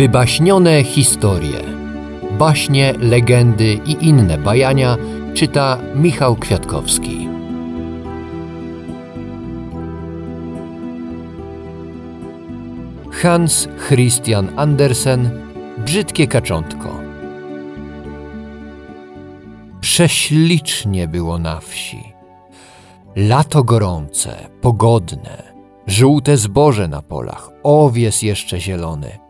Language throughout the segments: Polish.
Wybaśnione historie. Baśnie, legendy i inne bajania czyta Michał Kwiatkowski. Hans Christian Andersen Brzydkie kaczątko. Prześlicznie było na wsi. Lato gorące, pogodne, żółte zboże na polach, owies jeszcze zielony –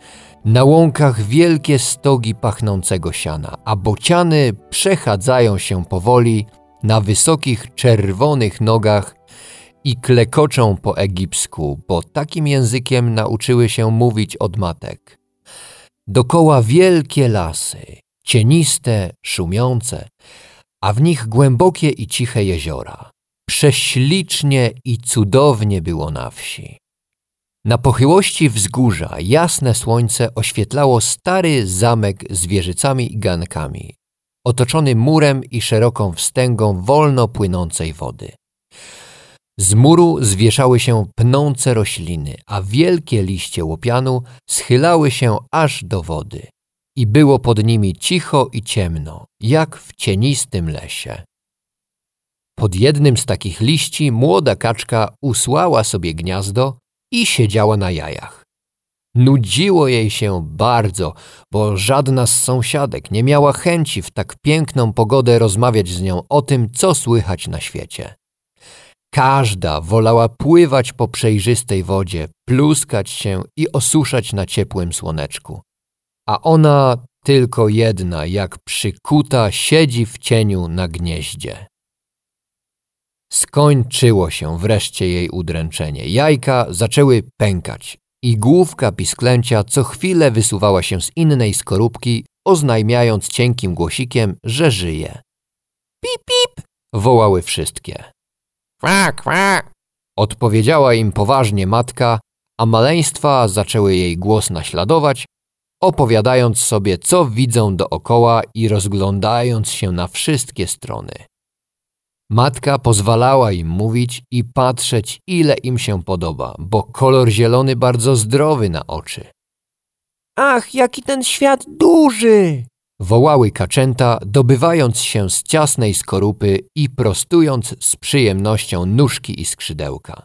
na łąkach wielkie stogi pachnącego siana, a bociany przechadzają się powoli na wysokich czerwonych nogach i klekoczą po egipsku, bo takim językiem nauczyły się mówić od matek. Dokoła wielkie lasy, cieniste, szumiące, a w nich głębokie i ciche jeziora. Prześlicznie i cudownie było na wsi. Na pochyłości wzgórza jasne słońce oświetlało stary zamek z wieżycami i gankami, otoczony murem i szeroką wstęgą wolno płynącej wody. Z muru zwieszały się pnące rośliny, a wielkie liście łopianu schylały się aż do wody. I było pod nimi cicho i ciemno, jak w cienistym lesie. Pod jednym z takich liści młoda kaczka usłała sobie gniazdo i siedziała na jajach. Nudziło jej się bardzo, bo żadna z sąsiadek nie miała chęci w tak piękną pogodę rozmawiać z nią o tym, co słychać na świecie. Każda wolała pływać po przejrzystej wodzie, pluskać się i osuszać na ciepłym słoneczku. A ona tylko jedna, jak przykuta, siedzi w cieniu na gnieździe. Skończyło się wreszcie jej udręczenie. Jajka zaczęły pękać i główka pisklęcia co chwilę wysuwała się z innej skorupki, oznajmiając cienkim głosikiem, że żyje. Pip, pip! wołały wszystkie. Kwa, kwa! Odpowiedziała im poważnie matka, a maleństwa zaczęły jej głos naśladować, opowiadając sobie, co widzą dookoła i rozglądając się na wszystkie strony. Matka pozwalała im mówić i patrzeć, ile im się podoba, bo kolor zielony bardzo zdrowy na oczy. Ach, jaki ten świat duży! Wołały kaczęta, dobywając się z ciasnej skorupy i prostując z przyjemnością nóżki i skrzydełka.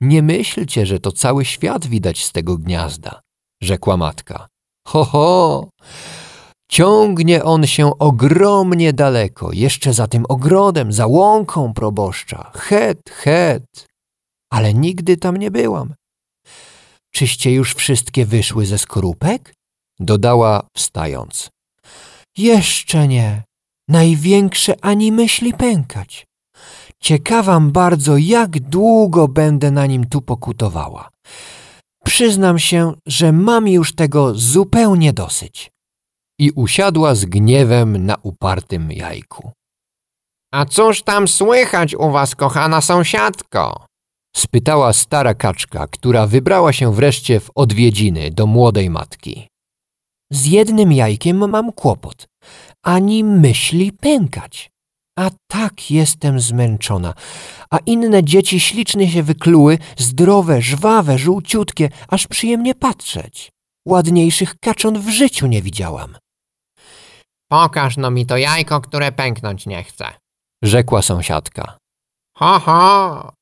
Nie myślcie, że to cały świat widać z tego gniazda, rzekła matka. Ho, ho! Ciągnie on się ogromnie daleko, jeszcze za tym ogrodem, za łąką proboszcza. Het, het. Ale nigdy tam nie byłam. Czyście już wszystkie wyszły ze skorupek? Dodała wstając. Jeszcze nie. Największe ani myśli pękać. Ciekawam bardzo, jak długo będę na nim tu pokutowała. Przyznam się, że mam już tego zupełnie dosyć i usiadła z gniewem na upartym jajku. A cóż tam słychać u was, kochana sąsiadko? spytała stara kaczka, która wybrała się wreszcie w odwiedziny do młodej matki. Z jednym jajkiem mam kłopot, ani myśli pękać. A tak jestem zmęczona, a inne dzieci ślicznie się wykluły, zdrowe, żwawe, żółciutkie, aż przyjemnie patrzeć. Ładniejszych kacząt w życiu nie widziałam. Pokaż no mi to jajko, które pęknąć nie chce. Rzekła sąsiadka. Ho, ho,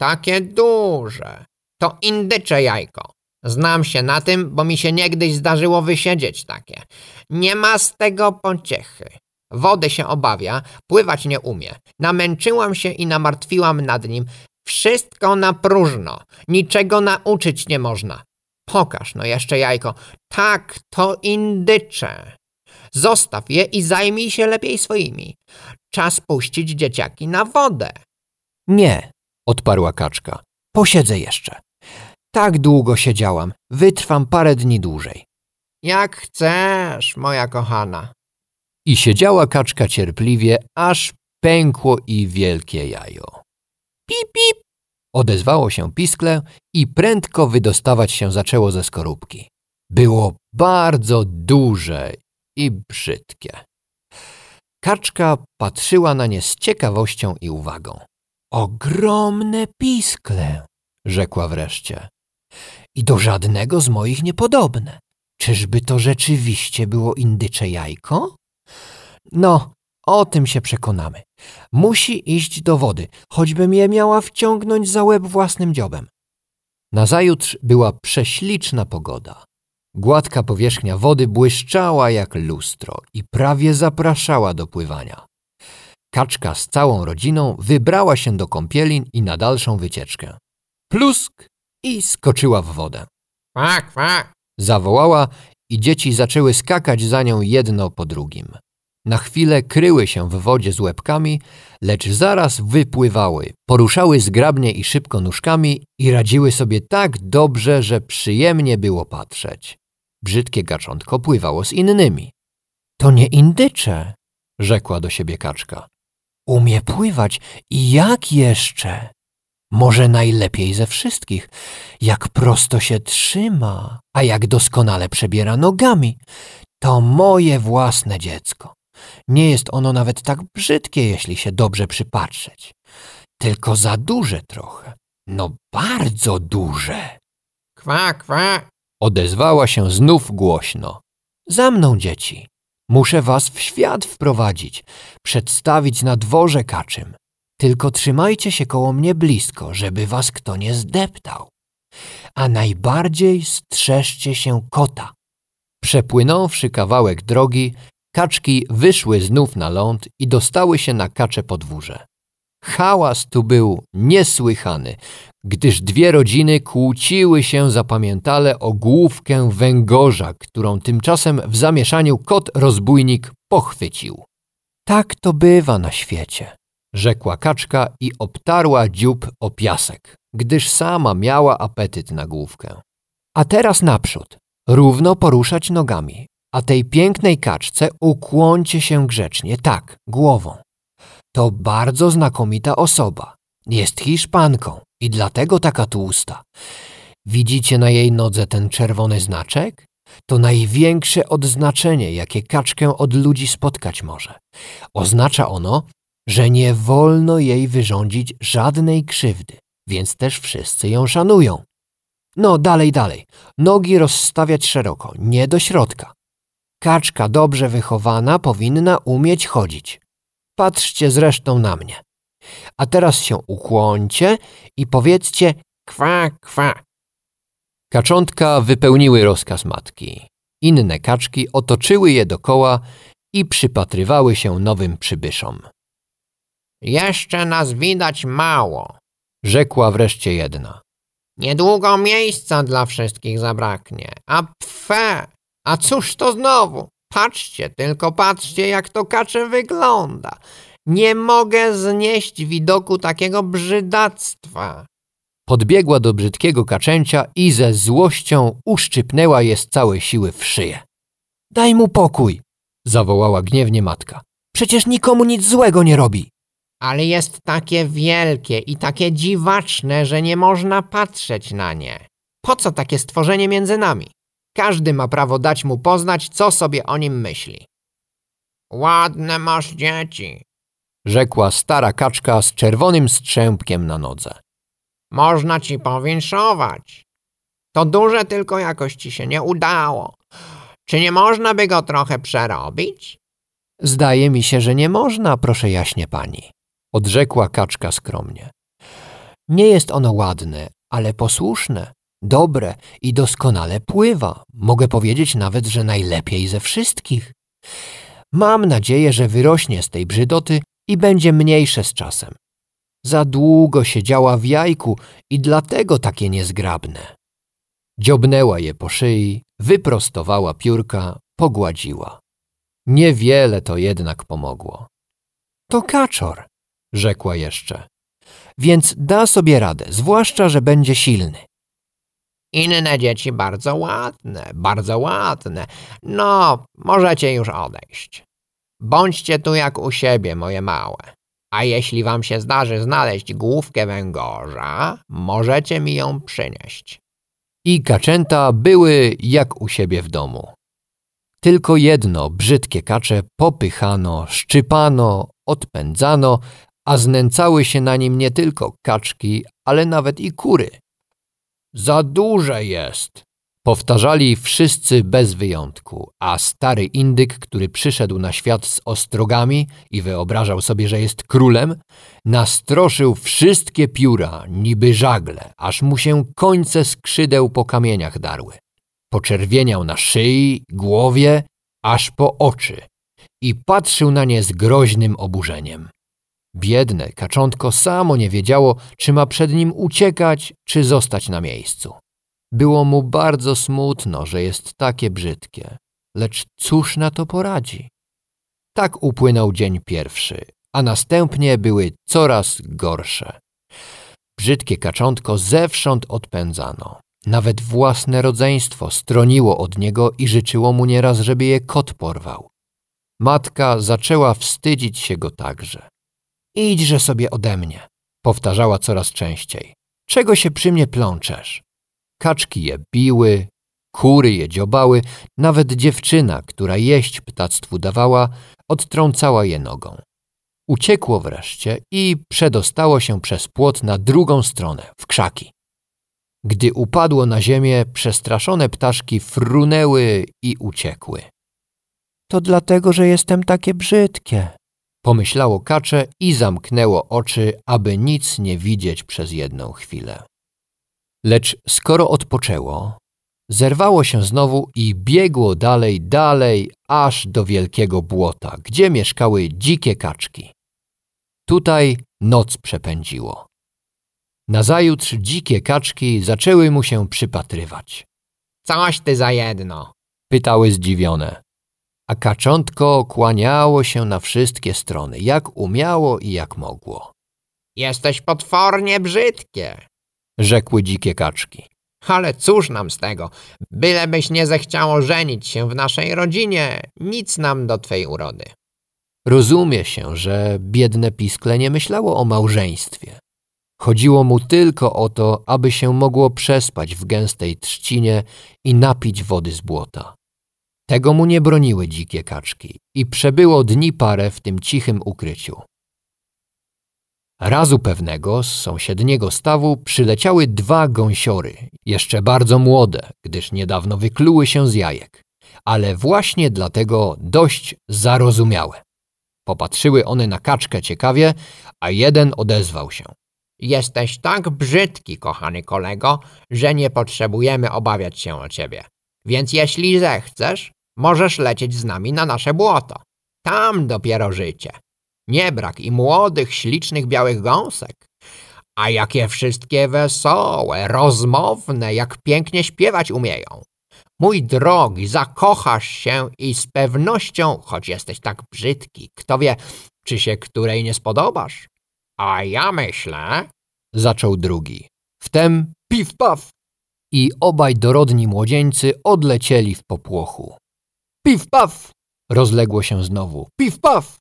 takie duże. To indycze jajko. Znam się na tym, bo mi się niegdyś zdarzyło wysiedzieć takie. Nie ma z tego pociechy. Wody się obawia, pływać nie umie. Namęczyłam się i namartwiłam nad nim. Wszystko na próżno. Niczego nauczyć nie można. Pokaż no jeszcze jajko. Tak, to indycze. Zostaw je i zajmij się lepiej swoimi. Czas puścić dzieciaki na wodę. Nie, odparła kaczka. Posiedzę jeszcze. Tak długo siedziałam, wytrwam parę dni dłużej. Jak chcesz, moja kochana. I siedziała kaczka cierpliwie, aż pękło i wielkie jajo. Pip, pip! Odezwało się piskle i prędko wydostawać się zaczęło ze skorupki. Było bardzo duże i brzydkie. Kaczka patrzyła na nie z ciekawością i uwagą. Ogromne piskle, rzekła wreszcie. I do żadnego z moich niepodobne. Czyżby to rzeczywiście było indycze jajko? No, o tym się przekonamy. Musi iść do wody, choćbym je miała wciągnąć za łeb własnym dziobem. Nazajutrz była prześliczna pogoda. Gładka powierzchnia wody błyszczała jak lustro i prawie zapraszała do pływania. Kaczka z całą rodziną wybrała się do kąpieli i na dalszą wycieczkę. Plusk i skoczyła w wodę. Kwak, kwak. Zawołała i dzieci zaczęły skakać za nią jedno po drugim. Na chwilę kryły się w wodzie z łebkami, lecz zaraz wypływały, poruszały zgrabnie i szybko nóżkami i radziły sobie tak dobrze, że przyjemnie było patrzeć. Brzydkie gaczątko pływało z innymi. To nie indycze, rzekła do siebie kaczka. Umie pływać i jak jeszcze? Może najlepiej ze wszystkich, jak prosto się trzyma, a jak doskonale przebiera nogami. To moje własne dziecko. Nie jest ono nawet tak brzydkie, jeśli się dobrze przypatrzeć. Tylko za duże trochę. No bardzo duże. Kwak, kwak. Odezwała się znów głośno. Za mną, dzieci. Muszę was w świat wprowadzić, przedstawić na dworze kaczym. Tylko trzymajcie się koło mnie blisko, żeby was kto nie zdeptał. A najbardziej strzeżcie się kota. Przepłynąwszy kawałek drogi, kaczki wyszły znów na ląd i dostały się na kacze podwórze. Hałas tu był niesłychany, gdyż dwie rodziny kłóciły się zapamiętale o główkę węgorza, którą tymczasem w zamieszaniu kot rozbójnik pochwycił. Tak to bywa na świecie, rzekła kaczka i obtarła dziób o piasek, gdyż sama miała apetyt na główkę. A teraz naprzód, równo poruszać nogami, a tej pięknej kaczce ukłoncie się grzecznie, tak, głową. To bardzo znakomita osoba. Jest Hiszpanką i dlatego taka tłusta. Widzicie na jej nodze ten czerwony znaczek? To największe odznaczenie, jakie kaczkę od ludzi spotkać może. Oznacza ono, że nie wolno jej wyrządzić żadnej krzywdy, więc też wszyscy ją szanują. No, dalej, dalej. Nogi rozstawiać szeroko, nie do środka. Kaczka dobrze wychowana powinna umieć chodzić. Patrzcie zresztą na mnie. A teraz się ukłoncie i powiedzcie kwa, kwa. Kaczątka wypełniły rozkaz matki. Inne kaczki otoczyły je dokoła i przypatrywały się nowym przybyszom. Jeszcze nas widać mało. Rzekła wreszcie jedna. Niedługo miejsca dla wszystkich zabraknie. A pfe, a cóż to znowu? Patrzcie, tylko patrzcie, jak to kacze wygląda. Nie mogę znieść widoku takiego brzydactwa. Podbiegła do brzydkiego kaczęcia i ze złością uszczypnęła je z całej siły w szyję. Daj mu pokój, zawołała gniewnie matka. Przecież nikomu nic złego nie robi. Ale jest takie wielkie i takie dziwaczne, że nie można patrzeć na nie. Po co takie stworzenie między nami? Każdy ma prawo dać mu poznać, co sobie o nim myśli. Ładne masz dzieci, rzekła stara kaczka z czerwonym strzępkiem na nodze. Można ci powinszować. To duże tylko jakoś ci się nie udało. Czy nie można by go trochę przerobić? Zdaje mi się, że nie można, proszę jaśnie pani, odrzekła kaczka skromnie. Nie jest ono ładne, ale posłuszne, dobre i doskonale pływa. Mogę powiedzieć nawet, że najlepiej ze wszystkich. Mam nadzieję, że wyrośnie z tej brzydoty i będzie mniejsze z czasem. Za długo siedziała w jajku i dlatego takie niezgrabne. Dziobnęła je po szyi, wyprostowała piórka, pogładziła. Niewiele to jednak pomogło. To kaczor, rzekła jeszcze. Więc da sobie radę, zwłaszcza, że będzie silny. Inne dzieci bardzo ładne, bardzo ładne. No, możecie już odejść. Bądźcie tu jak u siebie, moje małe. A jeśli wam się zdarzy znaleźć główkę węgorza, możecie mi ją przynieść. I kaczęta były jak u siebie w domu. Tylko jedno brzydkie kacze popychano, szczypano, odpędzano, a znęcały się na nim nie tylko kaczki, ale nawet i kury. Za duże jest, Powtarzali wszyscy bez wyjątku, a stary indyk, który przyszedł na świat z ostrogami i wyobrażał sobie, że jest królem, nastroszył wszystkie pióra, niby żagle, aż mu się końce skrzydeł po kamieniach darły. Poczerwieniał na szyi, głowie, aż po oczy i patrzył na nie z groźnym oburzeniem. Biedne kaczątko samo nie wiedziało, czy ma przed nim uciekać, czy zostać na miejscu. Było mu bardzo smutno, że jest takie brzydkie, lecz cóż na to poradzi? Tak upłynął dzień pierwszy, a następnie były coraz gorsze. Brzydkie kaczątko zewsząd odpędzano. Nawet własne rodzeństwo stroniło od niego i życzyło mu nieraz, żeby je kot porwał. Matka zaczęła wstydzić się go także. Idźże sobie ode mnie, powtarzała coraz częściej. Czego się przy mnie plączesz? Kaczki je biły, kury je dziobały, nawet dziewczyna, która jeść ptactwu dawała, odtrącała je nogą. Uciekło wreszcie i przedostało się przez płot na drugą stronę, w krzaki. Gdy upadło na ziemię, przestraszone ptaszki frunęły i uciekły. To dlatego, że jestem takie brzydkie, pomyślało kacze i zamknęło oczy, aby nic nie widzieć przez jedną chwilę. Lecz skoro odpoczęło, zerwało się znowu i biegło dalej, dalej, aż do wielkiego błota, gdzie mieszkały dzikie kaczki. Tutaj noc przepędziło. Nazajutrz dzikie kaczki zaczęły mu się przypatrywać. Coś ty za jedno. Pytały zdziwione. A kaczątko kłaniało się na wszystkie strony, jak umiało i jak mogło. Jesteś potwornie brzydkie. Rzekły dzikie kaczki. Ale cóż nam z tego? Bylebyś nie zechciało żenić się w naszej rodzinie, nic nam do twej urody. Rozumie się, że biedne piskle nie myślało o małżeństwie. Chodziło mu tylko o to, aby się mogło przespać w gęstej trzcinie i napić wody z błota. Tego mu nie broniły dzikie kaczki i przebyło dni parę w tym cichym ukryciu. Razu pewnego z sąsiedniego stawu przyleciały dwa gąsiory, jeszcze bardzo młode, gdyż niedawno wykluły się z jajek, ale właśnie dlatego dość zarozumiałe. Popatrzyły one na kaczkę ciekawie, a jeden odezwał się. Jesteś tak brzydki, kochany kolego, że nie potrzebujemy obawiać się o ciebie. Więc jeśli zechcesz, możesz lecieć z nami na nasze błoto. Tam dopiero życie. Nie brak i młodych, ślicznych białych gąsek. A jakie wszystkie wesołe, rozmowne, jak pięknie śpiewać umieją. Mój drogi, zakochasz się i z pewnością, choć jesteś tak brzydki, kto wie, czy się której nie spodobasz. A ja myślę, zaczął drugi. Wtem pif paf i obaj dorodni młodzieńcy odlecieli w popłochu. Pif paf! Rozległo się znowu. Pif paf!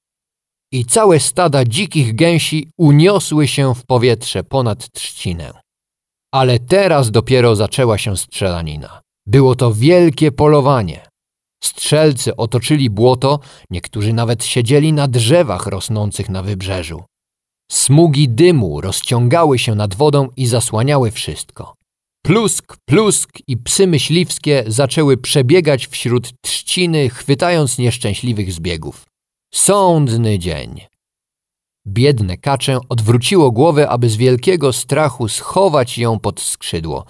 I całe stada dzikich gęsi uniosły się w powietrze ponad trzcinę. Ale teraz dopiero zaczęła się strzelanina. Było to wielkie polowanie. Strzelcy otoczyli błoto, niektórzy nawet siedzieli na drzewach rosnących na wybrzeżu. Smugi dymu rozciągały się nad wodą i zasłaniały wszystko. Plusk, plusk i psy myśliwskie zaczęły przebiegać wśród trzciny, chwytając nieszczęśliwych zbiegów. Sądny dzień. Biedne kaczę odwróciło głowę, aby z wielkiego strachu schować ją pod skrzydło,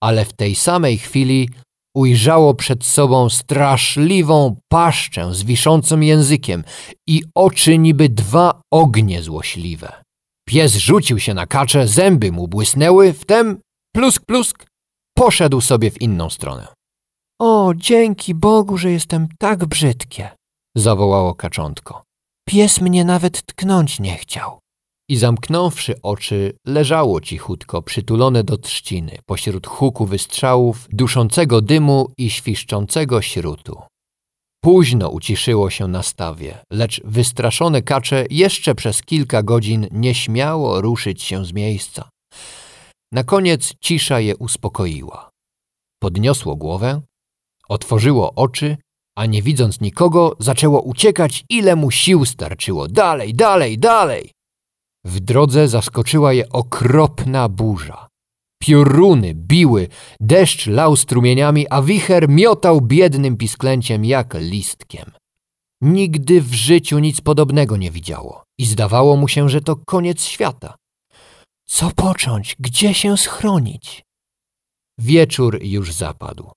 ale w tej samej chwili ujrzało przed sobą straszliwą paszczę z wiszącym językiem i oczy niby dwa ognie złośliwe. Pies rzucił się na kaczę, zęby mu błysnęły, wtem plusk, plusk, poszedł sobie w inną stronę. O, dzięki Bogu, że jestem tak brzydkie, zawołało kaczątko. Pies mnie nawet tknąć nie chciał. I zamknąwszy oczy, leżało cichutko, przytulone do trzciny, pośród huku wystrzałów, duszącego dymu i świszczącego śrutu. Późno uciszyło się na stawie, lecz wystraszone kacze jeszcze przez kilka godzin nie śmiało ruszyć się z miejsca. Na koniec cisza je uspokoiła. Podniosło głowę, otworzyło oczy, a nie widząc nikogo, zaczęło uciekać, ile mu sił starczyło. Dalej, dalej, dalej! W drodze zaskoczyła je okropna burza. Pioruny biły, deszcz lał strumieniami, a wicher miotał biednym pisklęciem jak listkiem. Nigdy w życiu nic podobnego nie widziało i zdawało mu się, że to koniec świata. Co począć? Gdzie się schronić? Wieczór już zapadł.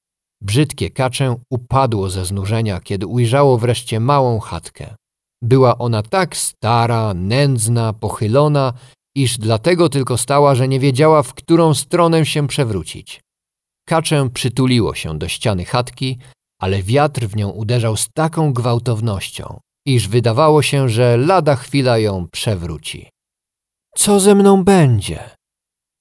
Brzydkie kaczę upadło ze znużenia, kiedy ujrzało wreszcie małą chatkę. Była ona tak stara, nędzna, pochylona, iż dlatego tylko stała, że nie wiedziała, w którą stronę się przewrócić. Kaczę przytuliło się do ściany chatki, ale wiatr w nią uderzał z taką gwałtownością, iż wydawało się, że lada chwila ją przewróci. Co ze mną będzie?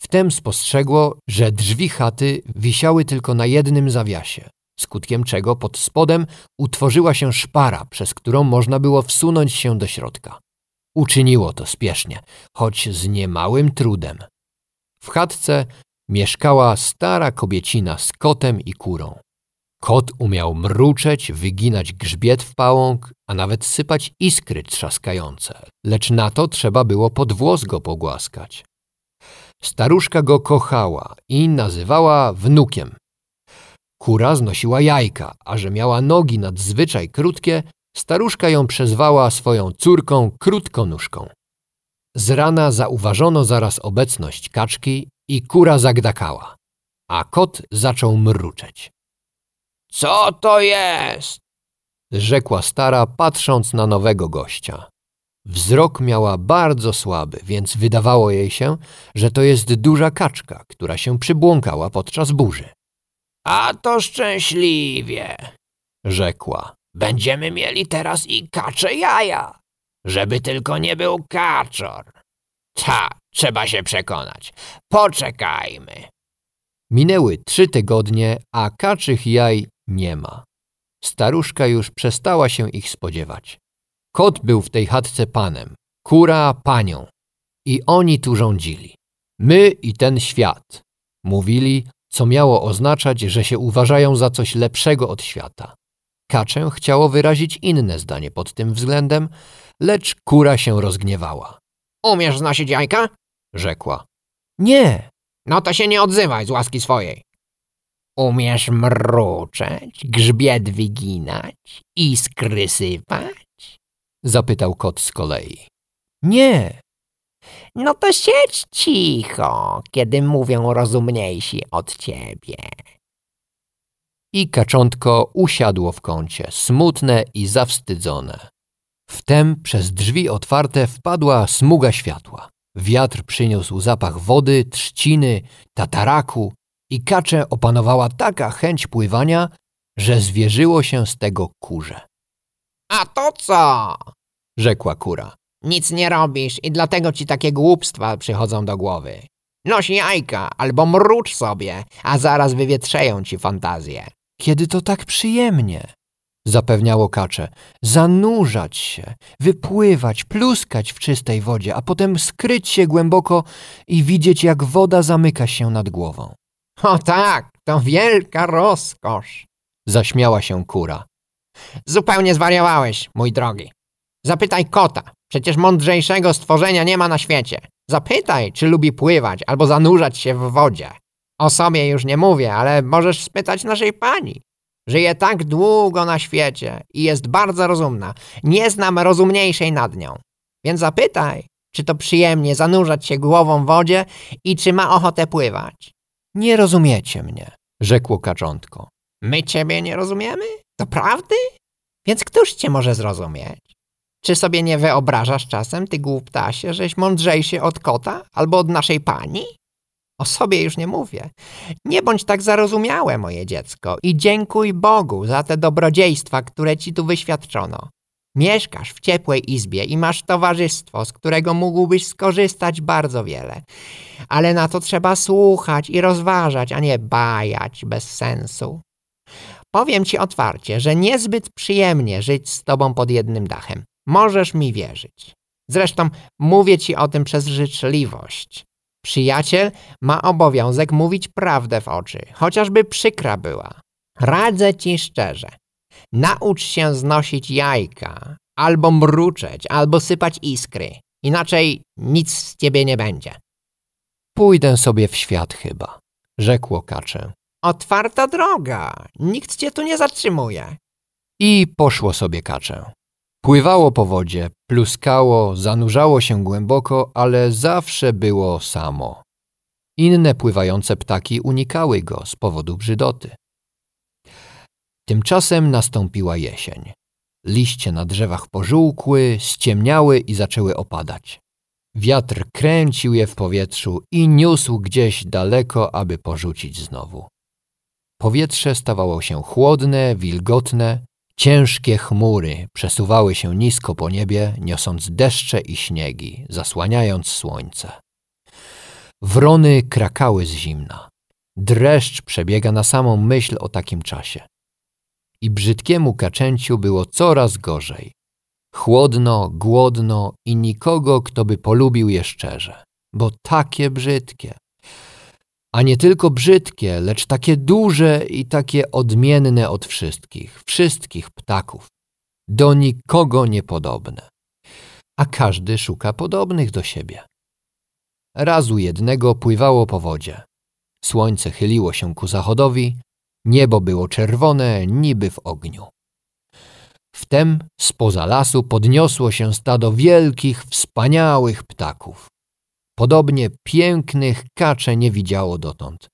Wtem spostrzegło, że drzwi chaty wisiały tylko na jednym zawiasie, skutkiem czego pod spodem utworzyła się szpara, przez którą można było wsunąć się do środka. Uczyniło to spiesznie, choć z niemałym trudem. W chatce mieszkała stara kobiecina z kotem i kurą. Kot umiał mruczeć, wyginać grzbiet w pałąk, a nawet sypać iskry trzaskające, lecz na to trzeba było pod włos go pogłaskać. Staruszka go kochała i nazywała wnukiem. Kura znosiła jajka, a że miała nogi nadzwyczaj krótkie, staruszka ją przezwała swoją córką krótkonóżką. Z rana zauważono zaraz obecność kaczki i kura zagdakała, a kot zaczął mruczeć. Co to jest? Rzekła stara, patrząc na nowego gościa. Wzrok miała bardzo słaby, więc wydawało jej się, że to jest duża kaczka, która się przybłąkała podczas burzy. A to szczęśliwie, Rzekła. Będziemy mieli teraz i kacze jaja. Żeby tylko nie był kaczor. Ta, trzeba się przekonać. Poczekajmy. Minęły trzy tygodnie, a kaczych jaj nie ma. Staruszka już przestała się ich spodziewać. Kot był w tej chatce panem, kura panią. I oni tu rządzili. My i ten świat. Mówili, co miało oznaczać, że się uważają za coś lepszego od świata. Kaczę chciało wyrazić inne zdanie pod tym względem, lecz kura się rozgniewała. Umiesz znosić jajka? Rzekła. Nie, No to się nie odzywaj z łaski swojej. Umiesz mruczeć, grzbiet wyginać, iskry sypać? Zapytał kot z kolei. Nie, No to siedź cicho, kiedy mówią rozumniejsi od ciebie. i kaczątko usiadło w kącie, smutne i zawstydzone. Wtem przez drzwi otwarte wpadła smuga światła. Wiatr przyniósł zapach wody, trzciny, tataraku i kaczę opanowała taka chęć pływania, że zwierzyło się z tego kurze. A to co? Rzekła kura. Nic nie robisz i dlatego ci takie głupstwa przychodzą do głowy. Noś jajka albo mrucz sobie, a zaraz wywietrzeją ci fantazję. Kiedy to tak przyjemnie, zapewniało kacze, zanurzać się, wypływać, pluskać w czystej wodzie, a potem skryć się głęboko i widzieć, jak woda zamyka się nad głową. O tak, to wielka rozkosz. Zaśmiała się kura. Zupełnie zwariowałeś, mój drogi. Zapytaj kota, przecież mądrzejszego stworzenia nie ma na świecie. Zapytaj, czy lubi pływać albo zanurzać się w wodzie. O sobie już nie mówię, ale możesz spytać naszej pani. Żyje tak długo na świecie i jest bardzo rozumna. Nie znam rozumniejszej nad nią. Więc zapytaj, czy to przyjemnie zanurzać się głową w wodzie i czy ma ochotę pływać. Nie rozumiecie mnie, rzekło kaczątko. My ciebie nie rozumiemy? To prawdy? Więc któż cię może zrozumieć? Czy sobie nie wyobrażasz czasem, ty głuptasie, żeś mądrzejszy od kota albo od naszej pani? O sobie już nie mówię. Nie bądź tak zarozumiałe, moje dziecko, i dziękuj Bogu za te dobrodziejstwa, które ci tu wyświadczono. Mieszkasz w ciepłej izbie i masz towarzystwo, z którego mógłbyś skorzystać bardzo wiele. Ale na to trzeba słuchać i rozważać, a nie bajać bez sensu. Powiem ci otwarcie, że niezbyt przyjemnie żyć z tobą pod jednym dachem. Możesz mi wierzyć. Zresztą mówię ci o tym przez życzliwość. Przyjaciel ma obowiązek mówić prawdę w oczy, chociażby przykra była. Radzę ci szczerze. Naucz się znosić jajka, albo mruczeć, albo sypać iskry. Inaczej nic z ciebie nie będzie. Pójdę sobie w świat chyba, rzekło kacze. Otwarta droga, nikt cię tu nie zatrzymuje. I poszło sobie kacze. Pływało po wodzie, pluskało, zanurzało się głęboko, ale zawsze było samo. Inne pływające ptaki unikały go z powodu brzydoty. Tymczasem nastąpiła jesień. Liście na drzewach pożółkły, ściemniały i zaczęły opadać. Wiatr kręcił je w powietrzu i niósł gdzieś daleko, aby porzucić znowu. Powietrze stawało się chłodne, wilgotne, ciężkie chmury przesuwały się nisko po niebie, niosąc deszcze i śniegi, zasłaniając słońce. Wrony krakały z zimna. Dreszcz przebiega na samą myśl o takim czasie. I brzydkiemu kaczęciu było coraz gorzej. Chłodno, głodno i nikogo, kto by polubił je szczerze. Bo takie brzydkie. A nie tylko brzydkie, lecz takie duże i takie odmienne od wszystkich, wszystkich ptaków. Do nikogo niepodobne. A każdy szuka podobnych do siebie. Razu jednego pływało po wodzie. Słońce chyliło się ku zachodowi, niebo było czerwone, niby w ogniu. Wtem spoza lasu podniosło się stado wielkich, wspaniałych ptaków. Podobnie pięknych kacze nie widziało dotąd.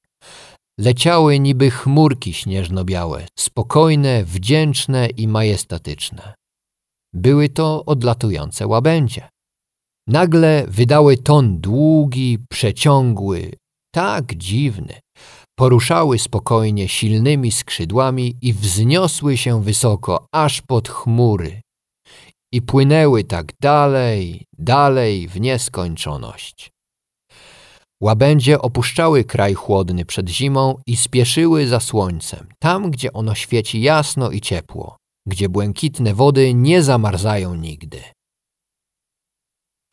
Leciały niby chmurki śnieżno-białe, spokojne, wdzięczne i majestatyczne. Były to odlatujące łabędzie. Nagle wydały ton długi, przeciągły, tak dziwny. Poruszały spokojnie silnymi skrzydłami i wzniosły się wysoko, aż pod chmury. I płynęły tak dalej, dalej w nieskończoność. Łabędzie opuszczały kraj chłodny przed zimą i spieszyły za słońcem, tam gdzie ono świeci jasno i ciepło, gdzie błękitne wody nie zamarzają nigdy.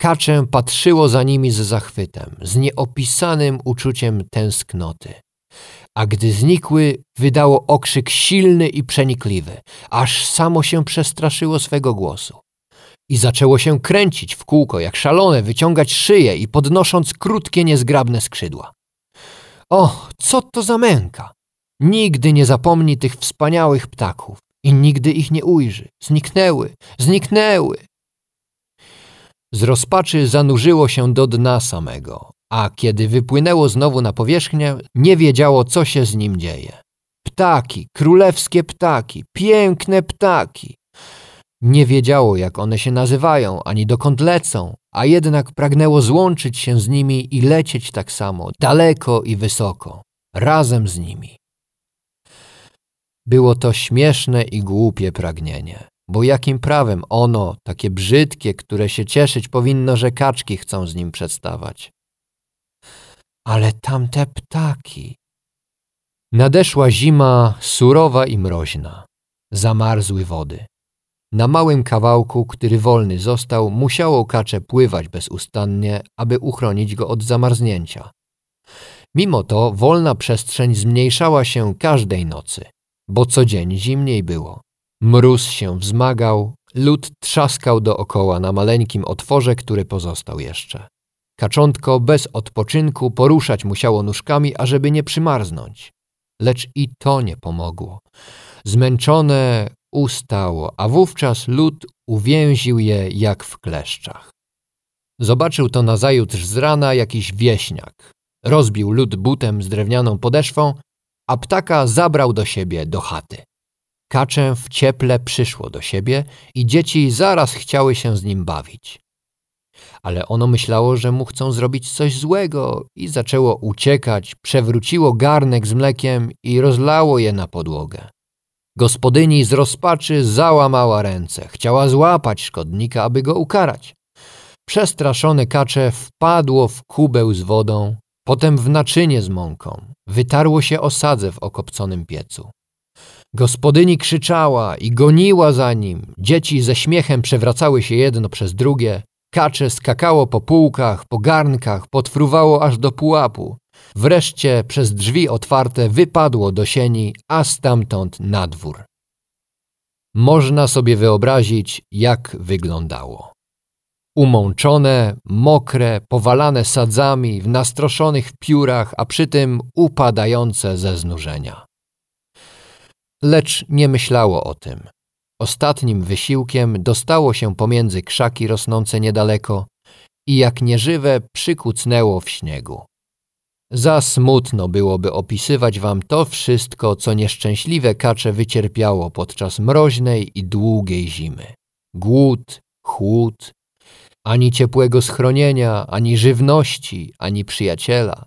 Kaczę patrzyło za nimi z zachwytem, z nieopisanym uczuciem tęsknoty. A gdy znikły, wydało okrzyk silny i przenikliwy, aż samo się przestraszyło swego głosu. I zaczęło się kręcić w kółko, jak szalone, wyciągać szyję i podnosząc krótkie, niezgrabne skrzydła. O, co to za męka! Nigdy nie zapomni tych wspaniałych ptaków i nigdy ich nie ujrzy. Zniknęły, zniknęły! Z rozpaczy zanurzyło się do dna samego, a kiedy wypłynęło znowu na powierzchnię, nie wiedziało, co się z nim dzieje. Ptaki, królewskie ptaki, piękne ptaki. Nie wiedziało, jak one się nazywają, ani dokąd lecą, a jednak pragnęło złączyć się z nimi i lecieć tak samo, daleko i wysoko, razem z nimi. Było to śmieszne i głupie pragnienie. Bo jakim prawem ono, takie brzydkie, które się cieszyć powinno, że kaczki chcą z nim przedstawać? Ale tamte ptaki. Nadeszła zima surowa i mroźna. Zamarzły wody. Na małym kawałku, który wolny został, musiało kacze pływać bezustannie, aby uchronić go od zamarznięcia. Mimo to wolna przestrzeń zmniejszała się każdej nocy, bo co dzień zimniej było. Mróz się wzmagał, lód trzaskał dookoła na maleńkim otworze, który pozostał jeszcze. Kaczątko bez odpoczynku poruszać musiało nóżkami, ażeby nie przymarznąć. Lecz i to nie pomogło. Zmęczone ustało, a wówczas lód uwięził je jak w kleszczach. Zobaczył to nazajutrz z rana jakiś wieśniak. Rozbił lód butem z drewnianą podeszwą, a ptaka zabrał do siebie do chaty. Kaczę w cieple przyszło do siebie i dzieci zaraz chciały się z nim bawić. Ale ono myślało, że mu chcą zrobić coś złego i zaczęło uciekać, przewróciło garnek z mlekiem i rozlało je na podłogę. Gospodyni z rozpaczy załamała ręce, chciała złapać szkodnika, aby go ukarać. Przestraszone kacze wpadło w kubeł z wodą, potem w naczynie z mąką, wytarło się o sadze w okopconym piecu. Gospodyni krzyczała i goniła za nim. Dzieci ze śmiechem przewracały się jedno przez drugie. Kacze skakało po półkach, po garnkach, podfruwało aż do pułapu. Wreszcie przez drzwi otwarte wypadło do sieni, a stamtąd na dwór. Można sobie wyobrazić, jak wyglądało. umączone, mokre, powalane sadzami, w nastroszonych piórach, a przy tym upadające ze znużenia. Lecz nie myślało o tym. Ostatnim wysiłkiem dostało się pomiędzy krzaki rosnące niedaleko i jak nieżywe przykucnęło w śniegu. Za smutno byłoby opisywać wam to wszystko, co nieszczęśliwe kacze wycierpiało podczas mroźnej i długiej zimy. Głód, chłód, ani ciepłego schronienia, ani żywności, ani przyjaciela.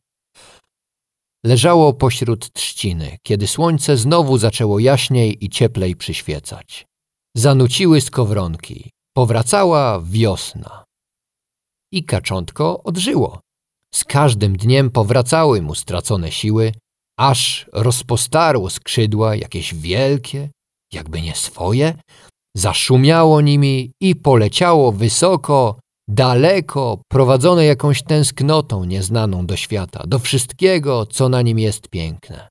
Leżało pośród trzciny, kiedy słońce znowu zaczęło jaśniej i cieplej przyświecać. Zanuciły skowronki, powracała wiosna. I kaczątko odżyło. Z każdym dniem powracały mu stracone siły, aż rozpostarło skrzydła jakieś wielkie, jakby nie swoje, zaszumiało nimi i poleciało wysoko, daleko, prowadzone jakąś tęsknotą nieznaną do świata, do wszystkiego, co na nim jest piękne.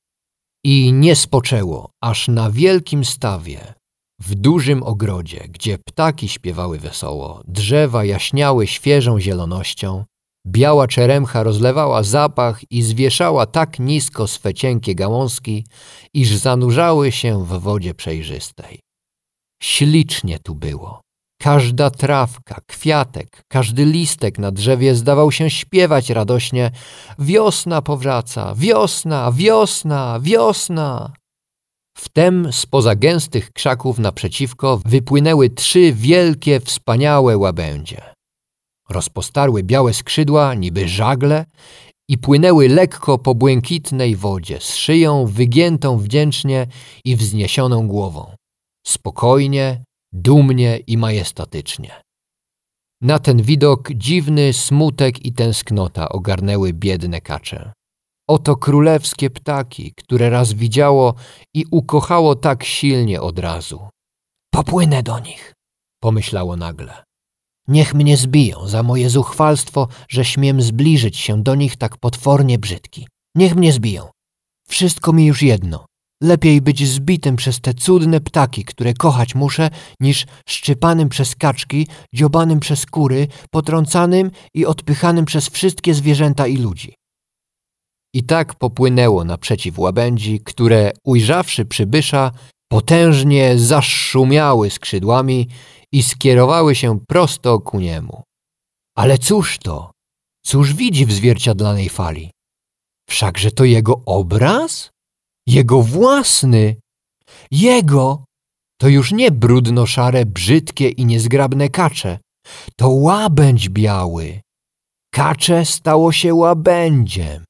I nie spoczęło, aż na wielkim stawie, w dużym ogrodzie, gdzie ptaki śpiewały wesoło, drzewa jaśniały świeżą zielonością, biała czeremcha rozlewała zapach i zwieszała tak nisko swe cienkie gałązki, iż zanurzały się w wodzie przejrzystej. Ślicznie tu było. Każda trawka, kwiatek, każdy listek na drzewie zdawał się śpiewać radośnie: Wiosna powraca, wiosna, wiosna, wiosna. Wtem spoza gęstych krzaków naprzeciwko wypłynęły trzy wielkie, wspaniałe łabędzie. Rozpostarły białe skrzydła, niby żagle, i płynęły lekko po błękitnej wodzie, z szyją wygiętą wdzięcznie i wzniesioną głową. Spokojnie, dumnie i majestatycznie. Na ten widok dziwny smutek i tęsknota ogarnęły biedne kacze. Oto królewskie ptaki, które raz widziało i ukochało tak silnie od razu. Popłynę do nich, pomyślało nagle. Niech mnie zbiją za moje zuchwalstwo, że śmiem zbliżyć się do nich tak potwornie brzydki. Niech mnie zbiją. Wszystko mi już jedno. Lepiej być zbitym przez te cudne ptaki, które kochać muszę, niż szczypanym przez kaczki, dziobanym przez kury, potrącanym i odpychanym przez wszystkie zwierzęta i ludzi. I tak popłynęło naprzeciw łabędzi, które, ujrzawszy przybysza, potężnie zaszumiały skrzydłami i skierowały się prosto ku niemu. Ale cóż to? Cóż widzi w zwierciadlanej fali? Wszakże to jego obraz? Jego własny! Jego! To już nie brudno-szare, brzydkie i niezgrabne kacze. To łabędź biały. Kacze stało się łabędziem.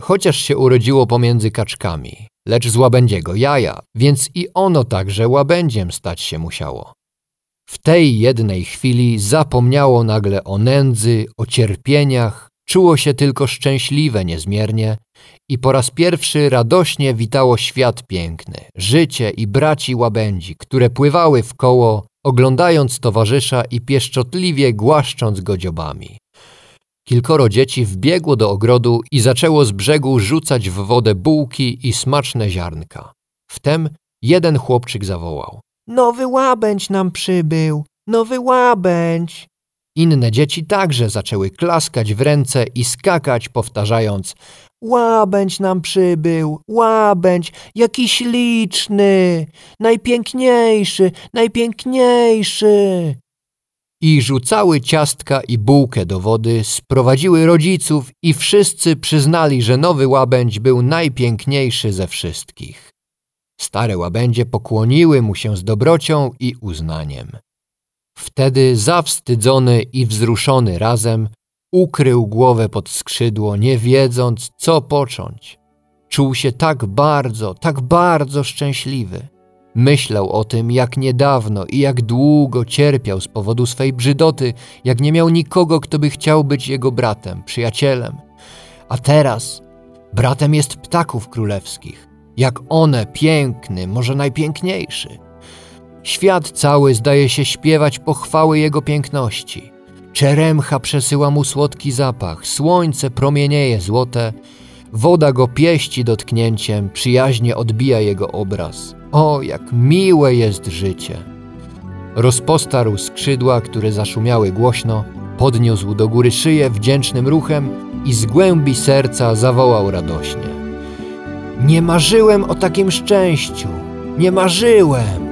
Chociaż się urodziło pomiędzy kaczkami, lecz z łabędziego jaja, więc i ono także łabędziem stać się musiało. W tej jednej chwili zapomniało nagle o nędzy, o cierpieniach, czuło się tylko szczęśliwe niezmiernie i po raz pierwszy radośnie witało świat piękny, życie i braci łabędzi, które pływały w koło, oglądając towarzysza i pieszczotliwie głaszcząc go dziobami. Kilkoro dzieci wbiegło do ogrodu i zaczęło z brzegu rzucać w wodę bułki i smaczne ziarnka. Wtem jeden chłopczyk zawołał. Nowy łabędź nam przybył, nowy łabędź. Inne dzieci także zaczęły klaskać w ręce i skakać, powtarzając: Łabędź nam przybył, łabędź, jaki śliczny, najpiękniejszy, najpiękniejszy. I rzucały ciastka i bułkę do wody, sprowadziły rodziców i wszyscy przyznali, że nowy łabędź był najpiękniejszy ze wszystkich. Stare łabędzie pokłoniły mu się z dobrocią i uznaniem. Wtedy zawstydzony i wzruszony razem ukrył głowę pod skrzydło, nie wiedząc, co począć. Czuł się tak bardzo, tak bardzo szczęśliwy. Myślał o tym, jak niedawno i jak długo cierpiał z powodu swej brzydoty, jak nie miał nikogo, kto by chciał być jego bratem, przyjacielem. A teraz bratem jest ptaków królewskich. Jak one piękny, może najpiękniejszy. Świat cały zdaje się śpiewać pochwały jego piękności. Czeremcha przesyła mu słodki zapach, słońce promienieje złote, woda go pieści dotknięciem, przyjaźnie odbija jego obraz. O, jak miłe jest życie! Rozpostarł skrzydła, które zaszumiały głośno, podniósł do góry szyję wdzięcznym ruchem i z głębi serca zawołał radośnie. Nie marzyłem o takim szczęściu, nie marzyłem!